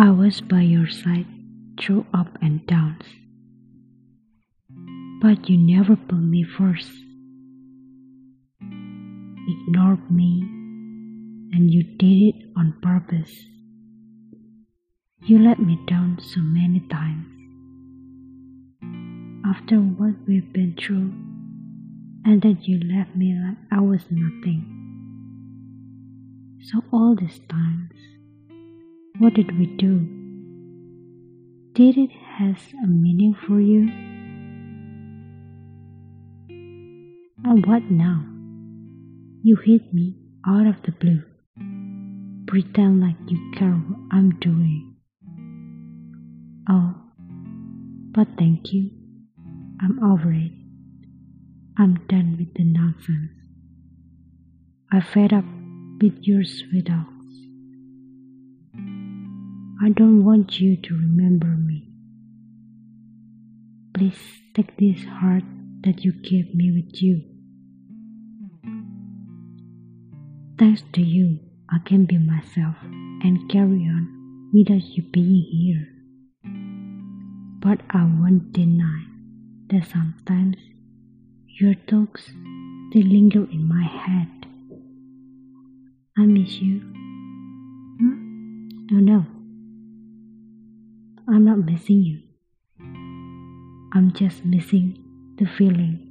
I was by your side through up and downs, but you never put me first. Ignored me, and you did it on purpose. You let me down so many times. After what we've been through, and then you left me like I was nothing. So all these times, what did we do? Did it has a meaning for you? And what now? You hit me out of the blue. Pretend like you care what I'm doing. Oh, but thank you. I'm over it. I'm done with the nonsense. I fed up with your sweet talks. I don't want you to remember me. Please take this heart that you gave me with you. Thanks to you, I can be myself and carry on without you being here. But I won't deny that sometimes your talks still linger in my head. I miss you. Hmm? Oh no. I'm not missing you. I'm just missing the feeling